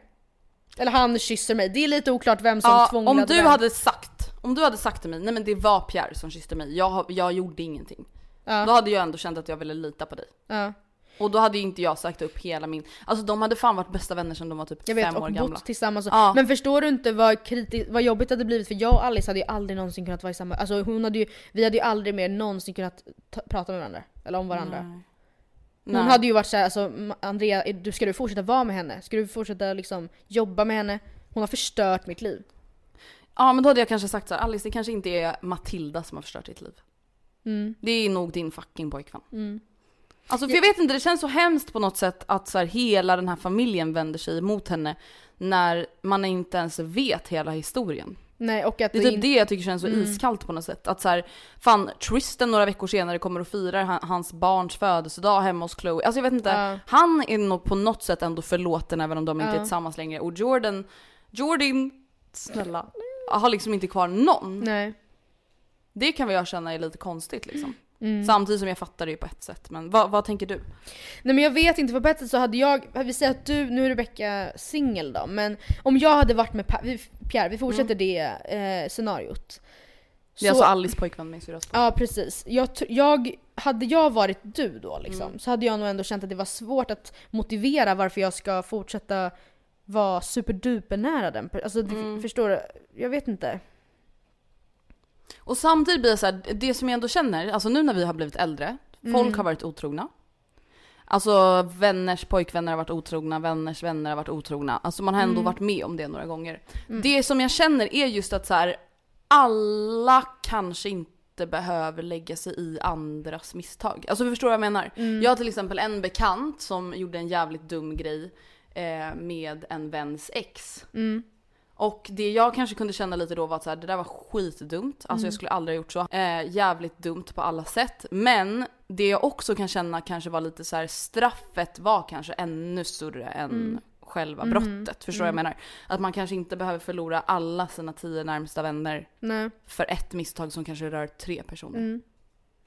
Eller han kysser mig, det är lite oklart vem som Ja, tvånglade om du vem. hade sagt, om du hade sagt till mig, nej men det var Pierre som kysste mig, jag, jag gjorde ingenting. Ja. Då hade jag ändå känt att jag ville lita på dig. Ja. Och då hade ju inte jag sagt upp hela min, alltså de hade fan varit bästa vänner sedan de var typ Jag vet, fem och år bott gamla. tillsammans. Ja. Men förstår du inte vad, kriti- vad jobbigt det hade blivit? För jag och Alice hade ju aldrig någonsin kunnat vara i samma... Alltså hon hade ju, vi hade ju aldrig mer någonsin kunnat ta- prata med varandra. Eller om varandra. Nej. Hon Nej. hade ju varit såhär, alltså "M- Andrea, du, ska du fortsätta vara med henne? Ska du fortsätta liksom jobba med henne? Hon har förstört mitt liv. Ja men då hade jag kanske sagt så här, Alice det kanske inte är Matilda som har förstört ditt liv. Mm. Det är nog din fucking pojkvän. Mm. Alltså för jag vet inte, det känns så hemskt på något sätt att så här, hela den här familjen vänder sig emot henne när man inte ens vet hela historien. Nej och att Det är typ in- det jag tycker känns så Mm. iskallt på något sätt. Att så här, fan Tristan några veckor senare kommer och firar han- hans barns födelsedag hemma hos Chloe. Alltså jag vet inte, Ja. han är nog på något sätt ändå förlåten även om de inte Ja. är tillsammans längre. Och Jordan, Jordan, snälla, har liksom inte kvar någon. Nej. Det kan väl jag känna är lite konstigt liksom. Mm. Samtidigt som jag fattar det ju på ett sätt. Men vad, vad tänker du? Nej men jag vet inte, för på ett sätt så hade jag, vi säger att du, nu är Rebecca singel då, men om jag hade varit med Pa- vi- Pierre, vi fortsätter det eh, scenariot. Det är alltså Alice pojkvän med syrras Ja precis. Jag, jag, hade jag varit du då liksom, Mm. så hade jag nog ändå känt att det var svårt att motivera varför jag ska fortsätta vara superduper nära den Alltså det- Mm. förstår du? Jag vet inte. Och samtidigt blir det så här, det som jag ändå känner, alltså nu när vi har blivit äldre, folk Mm. har varit otrogna. Alltså vänners pojkvänner har varit otrogna, vänners vänner har varit otrogna. Alltså man har ändå Mm. varit med om det några gånger. Det som jag känner är just att så här, alla kanske inte behöver lägga sig i andras misstag. Alltså förstår du vad jag menar? Mm. Jag har till exempel en bekant som gjorde en jävligt dum grej eh, med en väns ex. Mm. Och det jag kanske kunde känna lite då var att så här, det där var skitdumt. Alltså jag skulle aldrig ha gjort så. Eh, jävligt dumt på alla sätt. Men det jag också kan känna kanske var lite så här, straffet var kanske ännu större än själva brottet. Förstår du vad jag menar? Att man kanske inte behöver förlora alla sina tio närmsta vänner Nej. för ett misstag som kanske rör tre personer.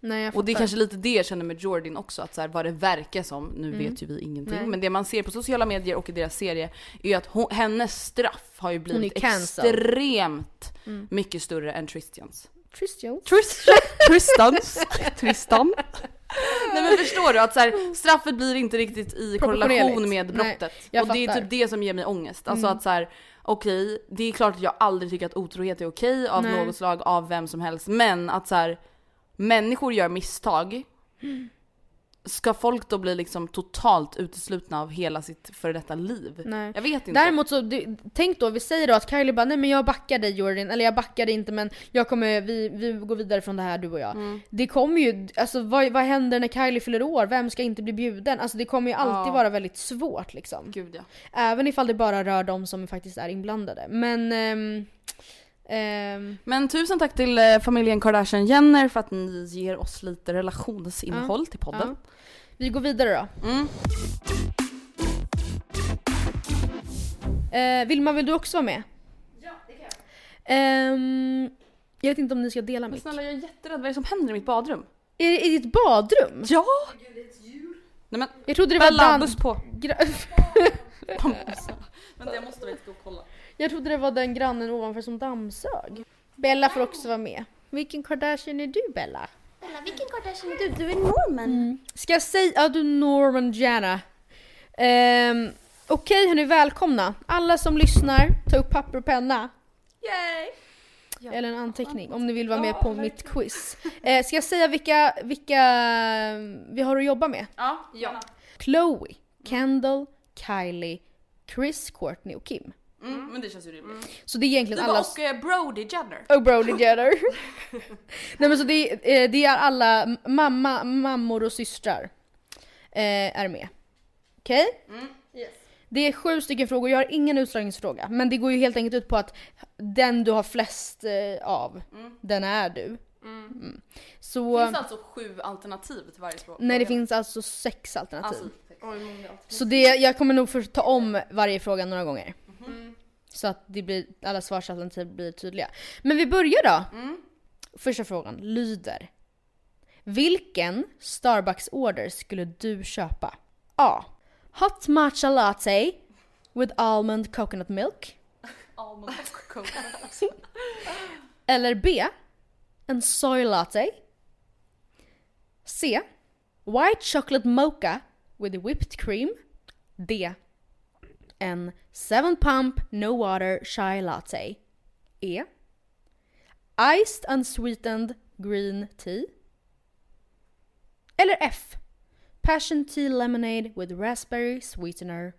Mm. Nej Och det är kanske lite det jag känner med Jordan också, att så här, vad det verkar som, nu vet ju vi ingenting, Mm. Nej. men det man ser på sociala medier och i deras serie är ju att hon, hennes straff har ju blivit extremt mycket större än Tristians. Christian. Tristans? Tristan? Nej men förstår du att så här, straffet blir inte riktigt i korrelation med Nej, brottet. jag och det är. Mm. typ det som ger mig ångest. Alltså att så här, okej, det är klart att jag aldrig tycker att otrohet är okej av Nej. något slag, av vem som helst. Men att så här, människor gör misstag. Ska folk då bli liksom totalt uteslutna av hela sitt före detta liv? Nej. Jag vet inte. Däremot så, det, tänk då, vi säger då att Kylie bara nej men jag backar dig Jordan, eller jag backar dig inte men jag kommer, vi, vi går vidare från det här du och jag. Mm. Det kommer ju, alltså vad, vad händer när Kylie fyller år? Vem ska inte bli bjuden? Alltså det kommer ju alltid Ja. vara väldigt svårt liksom. Gud ja. Även ifall det bara rör de som faktiskt är inblandade. Men... ehm, ehm, Men tusen tack till eh, familjen Kardashian Jenner för att ni ger oss lite relationsinnehåll till podden. ja. Vi går vidare då. Mm. Eh, Vilma, vill du också vara med? Ja, det kan jag. jag vet inte om ni ska dela Men mitt. snälla jag är jätterädd, vad är det som händer i mitt badrum? Är det i ditt badrum? Ja! Nej men Jag trodde det var Bella, buss på! gra- Vänta jag måste väl gå och kolla. Jag trodde det var den grannen ovanför som dammsög. Bella får också vara med. Vilken Kardashian är du Bella? Bella, vilken Kardashian är du? Du är Norman. Ska jag säga, ja du Norman Jana. Ehm, Okej hörni, välkomna. Alla som lyssnar, ta upp papper och penna. Yay! Eller en anteckning om ni vill vara med på mitt quiz. Eh, ska jag säga vilka, vilka vi har att jobba med? Ja, ja. Chloe, Kendall, Kylie, Chris, Courtney och Kim. Mm, men det känns ju rimligt. Så det är egentligen Du allas... och eh, Brody Jenner. Och Brody Jenner. Nej men så det, är- eh, det är alla mamma, mammor och systrar eh, är med. Okej? Det är sju stycken frågor, jag har ingen utslagningsfråga. Men det går ju helt enkelt ut på att den du har flest eh, av, den är du. Mm. Så... Finns det alltså sju alternativ till varje språk? Nej det finns alltså sex alternativ. Alltså, Så det, jag kommer nog få ta om varje fråga några gånger. Så att det blir, alla svarsalternativ blir tydliga. Men vi börjar då. Första frågan lyder. Vilken Starbucks-order skulle du köpa? A. Hot matcha latte with almond coconut milk. almond coconut. Eller B. En soy latte. C. White chocolate mocha with whipped cream. D. En 7 pump no water chai latte. E. Iced unsweetened green tea. Eller F. Passion tea lemonade with raspberry sweetener.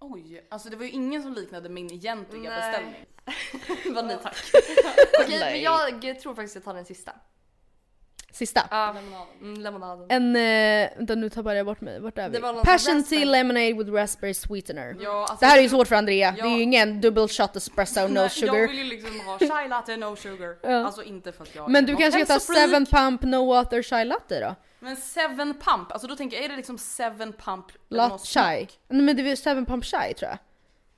Oj, alltså det var ju ingen som liknade min egentliga beställning. Vad nej tack. Okej, men jag tror faktiskt jag tar den sista. Sista. Ja, mm, lemonaden. En, eh, vänta nu tappade jag bort mig, vart är vi? Passion tea lemonade with raspberry sweetener. Ja, alltså, Det här är ju svårt för Andrea, Ja. det är ju ingen double shot espresso no Nej, Jag sugar. vill ju liksom ha chai latte no sugar. Ja. Alltså inte för att jag Men du kanske ska ta hälsofreak. 7 pump no water chai latte då? Men seven pump, alltså då tänker jag, är det liksom seven pump Lat någon chai? Nej men det är 7 pump chai tror jag.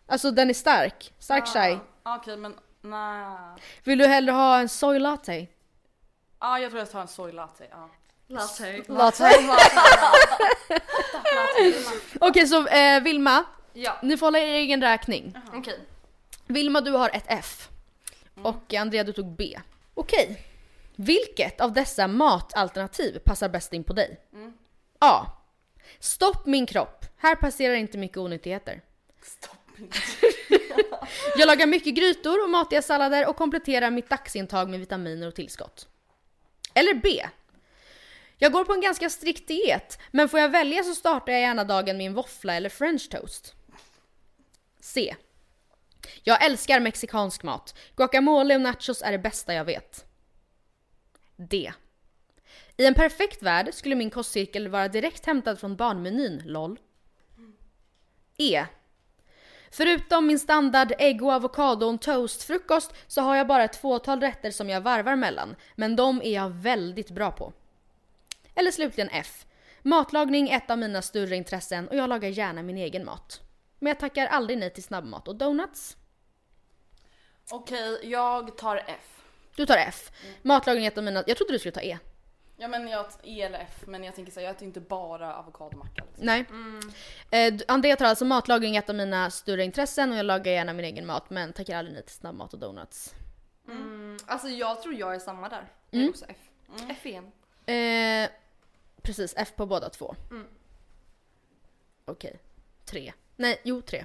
Alltså den är stark, stark chai. Ah, Okej men nej. Vill du hellre ha en soy latte? Ja ah, jag tror jag tar en soy latte. Ja. Latte. Latte. Okej så eh, Vilma, Ja, ni får hålla er egen räkning. okej. Vilma du har ett F. Och Andrea du tog B. Okej. Vilket av dessa matalternativ passar bäst in på dig? A. Stopp min kropp. Här passerar inte mycket onyttigheter. Stopp Jag lagar mycket grytor och matiga sallader och kompletterar mitt dagsintag med vitaminer och tillskott. Eller B. Jag går på en ganska strikt diet, men får jag välja så startar jag gärna dagen med en våffla eller french toast. C. Jag älskar mexikansk mat. Guacamole och nachos är det bästa jag vet. D. I en perfekt värld skulle min kostcirkel vara direkt hämtad från barnmenyn, LOL. E. Förutom min standard ägg och avokado och toastfrukost så har jag bara ett fåtal rätter som jag varvar mellan, men de är jag väldigt bra på. Eller slutligen F. Matlagning är ett av mina större intressen och jag lagar gärna min egen mat. Men jag tackar aldrig nej till snabbmat och donuts. Okej, jag tar F. Du tar F. Matlagning är ett av mina... Jag trodde du skulle ta E. Ja men jag E eller F, men jag tänker säga jag äter inte bara avokadomacka. Liksom. Nej. Eh, d- Andrea tar alltså matlagning är ett av mina större intressen och jag lagar gärna min egen mat men tackar aldrig nej till snabbmat och donuts. Mm, alltså jag tror jag är samma där. Jag Mm. är också F. F igen. Eh, precis, F på båda två. Mm. Okej. Tre. Nej, jo tre.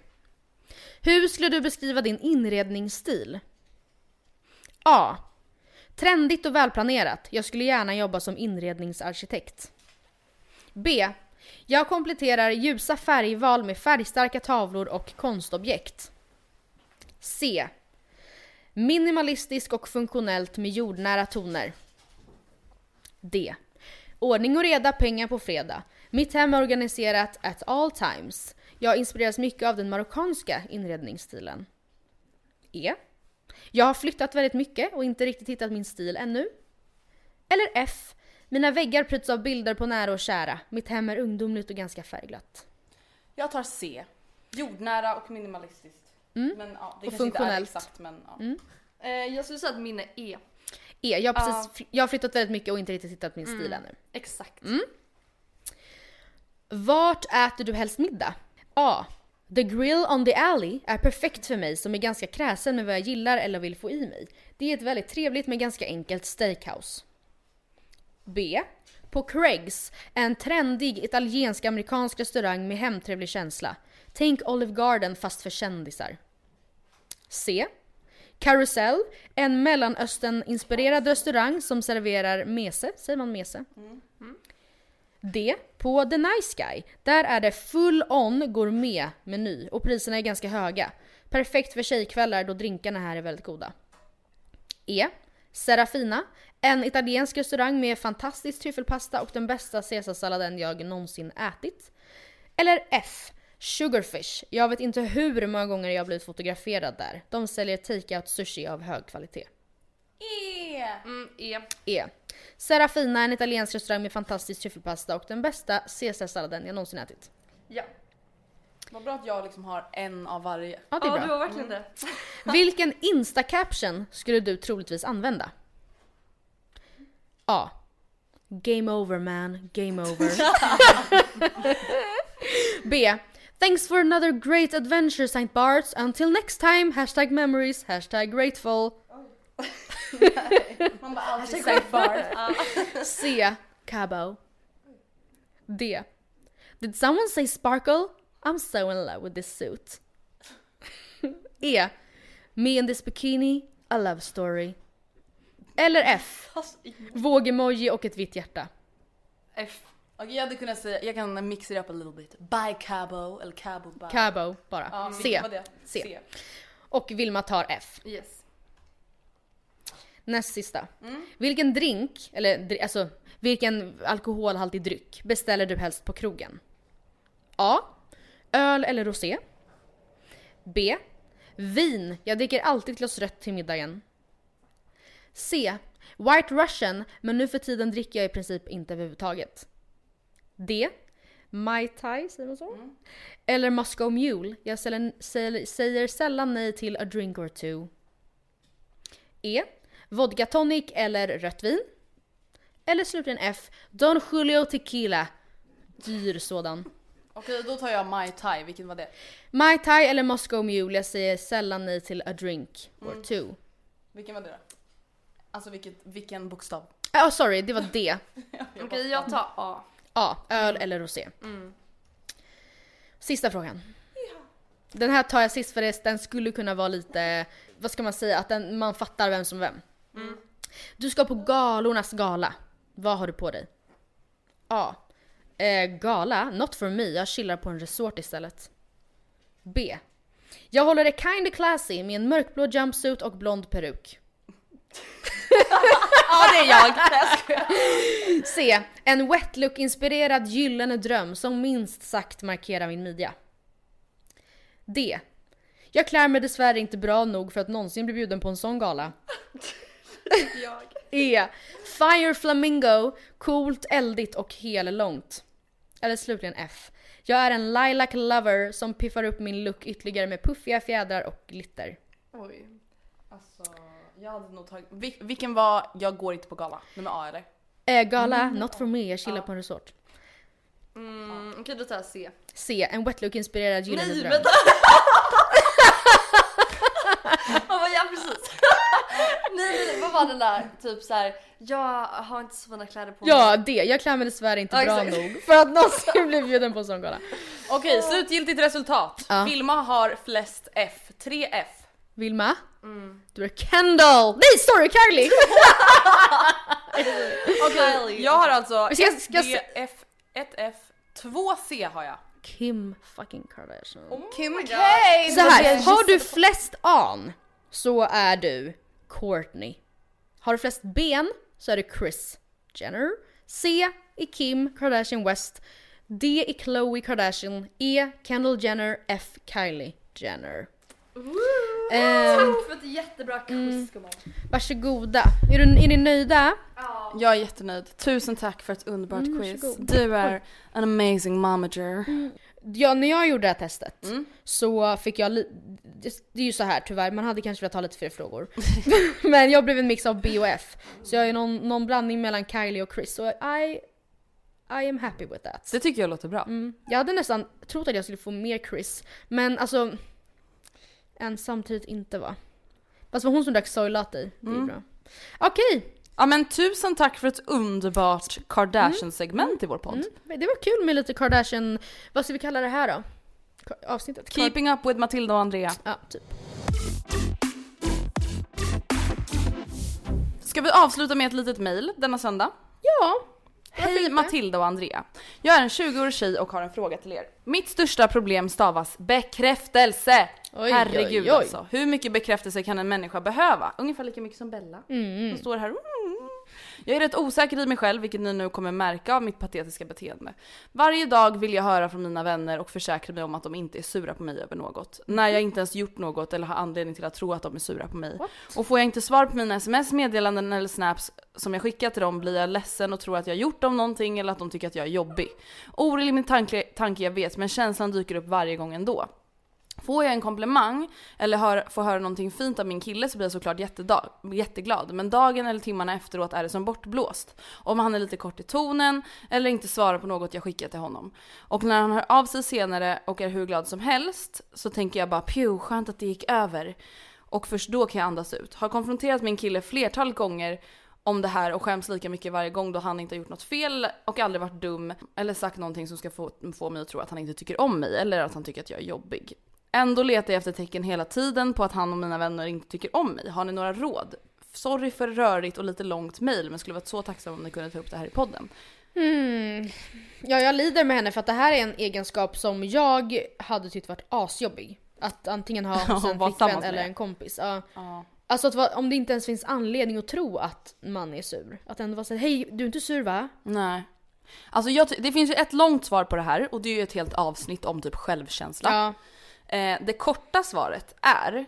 Hur skulle du beskriva din inredningsstil? A. Trendigt och välplanerat. Jag skulle gärna jobba som inredningsarkitekt. B. Jag kompletterar ljusa färgval med färgstarka tavlor och konstobjekt. C. Minimalistisk och funktionellt med jordnära toner. D. Ordning och reda, pengar på fredag. Mitt hem är organiserat at all times. Jag inspireras mycket av den marockanska inredningsstilen. E. Jag har flyttat väldigt mycket och inte riktigt hittat min stil ännu. Eller F. Mina väggar pryds av bilder på nära och kära. Mitt hem är ungdomligt och ganska färgglatt. Jag tar C. Jordnära och minimalistiskt. Mm. Men ja, det Och funktionellt. exakt men ja. Mm. Eh, jag skulle säga att min är E. E. Jag har, precis, fly- jag har flyttat väldigt mycket och inte riktigt hittat min stil Mm. ännu. Exakt. Mm. Vart äter du helst middag? A. The grill on the alley är perfekt för mig som är ganska kräsen med vad jag gillar eller vill få i mig. Det är ett väldigt trevligt men ganska enkelt steakhouse. B. På Craigs, en trendig italiensk-amerikansk restaurang med hemtrevlig känsla. Tänk Olive Garden fast för kändisar. C. Carousel, en mellanöstern-inspirerad restaurang som serverar mese, säger man mese? D. På The Nice Guy. Där är det full on gourmet-meny och priserna är ganska höga. Perfekt för tjejkvällar då drinkarna här är väldigt goda. E. Serafina. En italiensk restaurang med fantastisk tryffelpasta och den bästa caesarsalladen jag någonsin ätit. Eller F. Sugarfish. Jag vet inte hur många gånger jag blivit fotograferad där. De säljer take-out sushi av hög kvalitet. E! Mm, e. E. Serafina, en italiensk restaurang med fantastisk tryffelpasta och den bästa caesarsalladen jag någonsin ätit. Ja. Vad bra att jag liksom har en av varje. Ja, det är Ja, bra. du har verkligen det. Vilken Insta-caption skulle du troligtvis använda? A. Game over man, game over. B. Thanks for another great adventure St. Barts. Until next time, hashtag memories, hashtag grateful. Man bara alltid sagt bar. C. Cabo. D. Did someone say sparkle? I'm so in love with this suit. E. Me and this bikini, a love story. Eller F. Vågemoji och ett vitt hjärta. F. Okej jag hade kunnat säga, jag kan mixa det up a little bit. By Cabo, eller Cabo by. Cabo bara. Ja, C. C. C. Och Vilma tar F. Yes. Näst sista. Vilken drink, eller alltså vilken alkoholhaltig dryck beställer du helst på krogen? A. Öl eller rosé. B. Vin. Jag dricker alltid ett glas rött till middagen. C. White Russian, men nu för tiden dricker jag i princip inte överhuvudtaget. D. Mai Tai, säger man så? Eller Moscow Mule. Jag säller, säger, säger sällan nej till a drink or two. E. Vodka tonic eller rött vin. Eller slutligen F. Don Julio Tequila. Dyr sådan. Okej då tar jag Mai Tai, vilken var det? Mai Tai eller Moscow Mule. Jag säger sällan nej till a drink or Mm. two. Vilken var det då? Alltså vilket, vilken bokstav? Ja, oh, sorry, det var D. Okej, jag tar A. A. Öl eller rosé. Mm. Sista frågan. Den här tar jag sist för det, den skulle kunna vara lite, vad ska man säga, att den, man fattar vem som vem. Du ska på galornas gala. Vad har du på dig? A. Eh, gala, not for me, jag chillar på en resort istället. B. Jag håller det kinda classy med en mörkblå jumpsuit och blond peruk. Ja det är jag! C. En wet look inspirerad gyllene dröm som minst sagt markerar min midja. D. Jag klär mig dessvärre inte bra nog för att någonsin bli bjuden på en sån gala. E. Fire Flamingo, coolt, eldigt och hellångt. Eller slutligen F. Jag är en lilac lover som piffar upp min look ytterligare med puffiga fjädrar och glitter. Oj. Alltså, jag hade nog tagit... Vil- vilken var jag går inte på gala? Nummer A eller? Eh, gala, not for me, jag chillar på en resort. Mm, Okej då tar jag C. C. En wet look inspirerad gyllene Nej dröm. vänta! Vad var jag precis? Nej, nej, vad var den där? Typ så här. jag har inte så fina kläder på mig. Ja, det. Jag klär mig dessvärre inte Ja, bra exakt. nog för att någonsin bli bjuden på en sån gala. Okej, slutgiltigt resultat. Ja. Vilma har flest F. 3 F. Vilma? Du är Kendall! Nej, sorry Kylie! Okej, jag har alltså Ska 1 ska D, F, 1 F, 2 C har jag. Kim fucking Kardashian. Kim K! Så här, har du flest an så är du Courtney. Har du flest ben så är du Chris Jenner. C i Kim Kardashian West. D i Khloe Kardashian. E Kendall Jenner. F Kylie Jenner. Ehm, Tack för ett jättebra quiz gumman. varsågoda. Är, du, är ni nöjda? Jag är jättenöjd. Tusen tack för ett underbart quiz. Mm, varsågod. Du är an amazing momager. Ja, när jag gjorde det här testet Mm. så fick jag det, är ju så här tyvärr, man hade kanske velat ha lite fler frågor. Men jag blev en mix av B och F. Så jag är någon, någon blandning mellan Kylie och Chris. Så I, I am happy with that. Det tycker jag låter bra. Mm. Jag hade nästan trott att jag skulle få mer Chris. Men alltså... Än samtidigt inte va. Fast var hon som drack soy latte. Det är Mm. bra. Okej, Ja men tusen tack för ett underbart Kardashian-segment i vår podd. mm. det var kul med lite Kardashian... Vad ska vi kalla det här då? Avsnittet? Keeping up with Matilda och Andrea. Ja, typ. Ska vi avsluta med ett litet mail denna söndag? Ja. Hej Matilda och Andrea. Jag är en 20-årig tjej och har en fråga till er. Mitt största problem stavas bekräftelse. Oj, Herregud oj, oj. alltså. Hur mycket bekräftelse kan en människa behöva? Ungefär lika mycket som Bella. Mm. Som står här. Jag är rätt osäker i mig själv vilket ni nu kommer märka av mitt patetiska beteende. Varje dag vill jag höra från mina vänner och försäkra mig om att de inte är sura på mig över något. När jag inte ens gjort något eller har anledning till att tro att de är sura på mig. Och får jag inte svar på mina sms, meddelanden eller snaps som jag skickat till dem blir jag ledsen och tror att jag har gjort dem någonting eller att de tycker att jag är jobbig. Orimlig tanke, tanke jag vet men känslan dyker upp varje gång ändå. Får jag en komplimang eller hör, får höra någonting fint av min kille så blir jag såklart jättedag, jätteglad. Men dagen eller timmarna efteråt är det som bortblåst. Om han är lite kort i tonen eller inte svarar på något jag skickar till honom. Och när han hör av sig senare och är hur glad som helst så tänker jag bara pju, skönt att det gick över. Och först då kan jag andas ut. Har konfronterat min kille flertal gånger om det här och skäms lika mycket varje gång då han inte har gjort något fel och aldrig varit dum eller sagt någonting som ska få, få mig att tro att han inte tycker om mig eller att han tycker att jag är jobbig. Ändå letar jag efter tecken hela tiden på att han och mina vänner inte tycker om mig. Har ni några råd? Sorry för rörigt och lite långt mail men skulle varit så tacksam om ni kunde ta upp det här i podden. Hmm. Ja, jag lider med henne för att det här är en egenskap som jag hade tyckt varit asjobbig. Att antingen ha hos en flickvän eller en kompis. Ja. Ja. Alltså att om det inte ens finns anledning att tro att man är sur. Att ändå vara såhär, hej du är inte sur va? Nej. Alltså jag, det finns ju ett långt svar på det här och det är ju ett helt avsnitt om typ självkänsla. Ja. Eh, det korta svaret är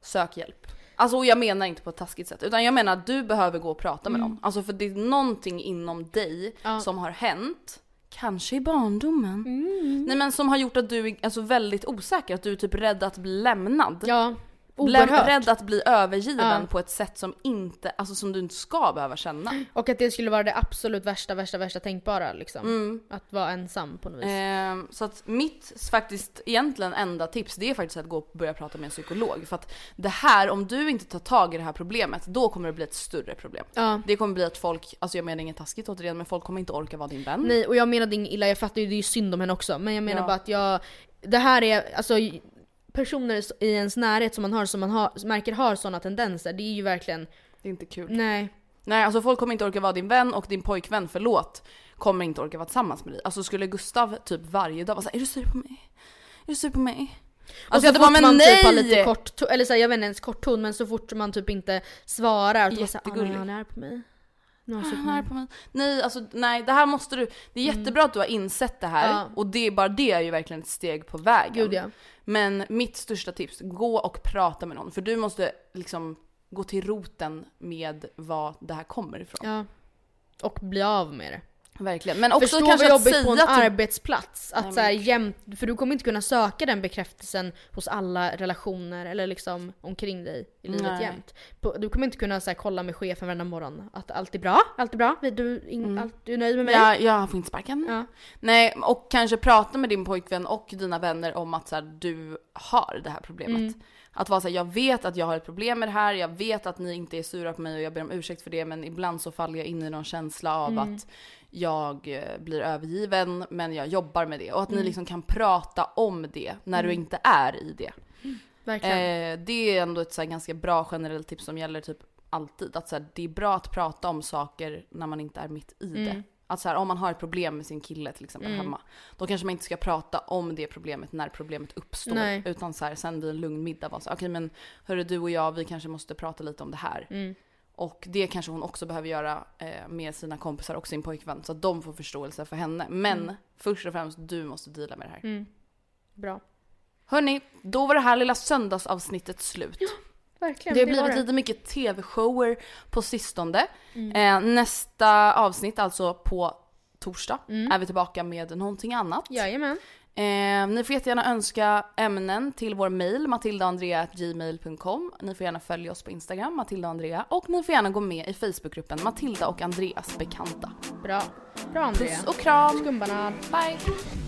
sök hjälp. Alltså och jag menar inte på ett taskigt sätt utan jag menar att du behöver gå och prata med någon. Alltså för det är någonting inom dig Mm. Ja. som har hänt, kanske i barndomen. Mm. Nej men som har gjort att du är alltså väldigt osäker, att du är typ rädd att bli lämnad. Ja. Oerhört. rädd att bli övergiven Ja. på ett sätt som inte, alltså som du inte ska behöva känna. Och att det skulle vara det absolut värsta, värsta, värsta tänkbara liksom. Att vara ensam på något vis. Ehm, så att mitt faktiskt egentligen enda tips det är faktiskt att gå och börja prata med en psykolog. För att det här, om du inte tar tag i det här problemet, då kommer det bli ett större problem. Ja. Det kommer bli att folk, alltså jag menar inget taskigt återigen, men folk kommer inte orka vara din vän. Nej och jag menade inget illa, jag fattar ju det är ju synd om henne också. Men jag menar Ja. bara att jag, det här är, alltså personer i ens närhet som man har, som man har, märker har sådana tendenser, det är ju verkligen, Det är inte kul. nej. Nej alltså folk kommer inte orka vara din vän och din pojkvän, förlåt, kommer inte orka vara tillsammans med dig. Alltså skulle Gustav typ varje dag vara såhär, är du sur på mig? Är du sur på mig? Och Alltså så jag bara, fort men man nej! typ har lite kort eller så här, jag vet inte ens kort ton, men så fort man typ inte svarar, då bara såhär, ah, nej, Jättegullig. han är på mig. Nu har han är med på mig. Nej alltså nej det här måste du, det är jättebra att du har insett det här Ja. och det, bara det är ju verkligen ett steg på vägen. Gud ja. Men mitt största tips, gå och prata med någon för du måste liksom gå till roten med vad det här kommer ifrån. ja. Och bli av med det. Verkligen. Men också Förstå kanske vad att jobbigt säga på en typ- arbetsplats. Att Nej, så här, jämt, för du kommer inte kunna söka den bekräftelsen hos alla relationer eller liksom omkring dig i livet Nej. jämt. Du kommer inte kunna så här, kolla med chefen varenda morgon att allt är bra, allt är bra, du, in, allt, du är nöjd med mig. Ja, jag får inte sparken. Ja. Nej, och kanske prata med din pojkvän och dina vänner om att så här, du har det här problemet. Mm. Att vara såhär, jag vet att jag har ett problem med det här, jag vet att ni inte är sura på mig och jag ber om ursäkt för det men ibland så faller jag in i någon känsla av Mm. att jag eh, blir övergiven men jag jobbar med det. Och att Mm. ni liksom kan prata om det när du inte är i det. Eh, det är ändå ett så ganska bra generellt tips som gäller typ alltid. Att så här, det är bra att prata om saker när man inte är mitt i Mm. det. Att så här, om man har ett problem med sin kille till exempel hemma. Då kanske man inte ska prata om det problemet när problemet uppstår. Nej. Utan så här, sen vid en lugn middag vara så okej men hörru du och jag vi kanske måste prata lite om det här. Mm. Och det kanske hon också behöver göra eh, med sina kompisar och sin pojkvän. Så att de får förståelse för henne. Men Mm. först och främst du måste deala med det här. Bra. Hörni, då var det här lilla söndagsavsnittet slut. Verkligen. Det har blivit lite mycket tv-shower på sistone. Eh, nästa avsnitt, alltså på torsdag, är vi tillbaka med någonting annat. Jajamän. Eh, ni får jättegärna önska ämnen till vår mail matildaandrea.gmail.com. Ni får gärna följa oss på Instagram, Matilda och Andrea. Och ni får gärna gå med i Facebookgruppen Matilda och Andreas bekanta. Bra. Bra Andrea. Puss och kram! Skumbanan. Bye!